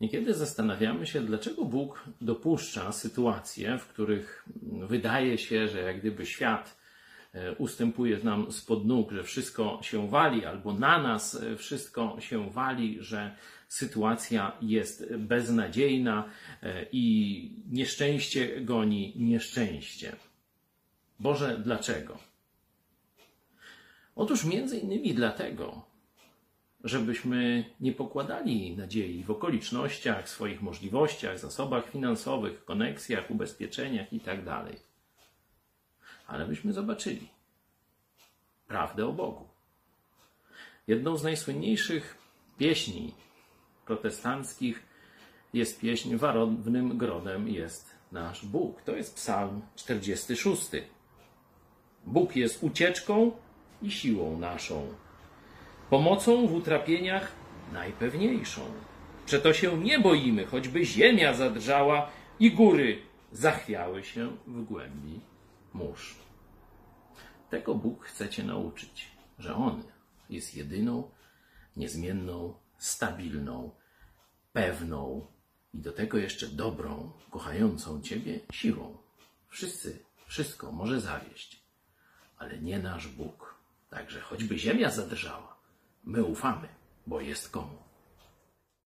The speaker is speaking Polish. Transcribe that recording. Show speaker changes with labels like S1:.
S1: Niekiedy zastanawiamy się, dlaczego Bóg dopuszcza sytuacje, w których wydaje się, że jak gdyby świat e, ustępuje nam spod nóg, że wszystko się wali, albo na nas e, wszystko się wali, że sytuacja jest beznadziejna e, i nieszczęście goni nieszczęście. Boże, dlaczego? Otóż między innymi dlatego, żebyśmy nie pokładali nadziei w okolicznościach, swoich możliwościach, zasobach finansowych, koneksjach, ubezpieczeniach itd. Ale byśmy zobaczyli prawdę o Bogu. Jedną z najsłynniejszych pieśni protestanckich jest pieśń Warownym Grodem jest nasz Bóg. To jest psalm 46. Bóg jest ucieczką i siłą naszą pomocą w utrapieniach najpewniejszą. Przeto się nie boimy, choćby ziemia zadrżała i góry zachwiały się w głębi mórz. Tego Bóg chce Cię nauczyć, że On jest jedyną, niezmienną, stabilną, pewną i do tego jeszcze dobrą, kochającą Ciebie siłą. Wszyscy, wszystko może zawieść, ale nie nasz Bóg. Także choćby ziemia zadrżała, My ufamy, bo jest komu.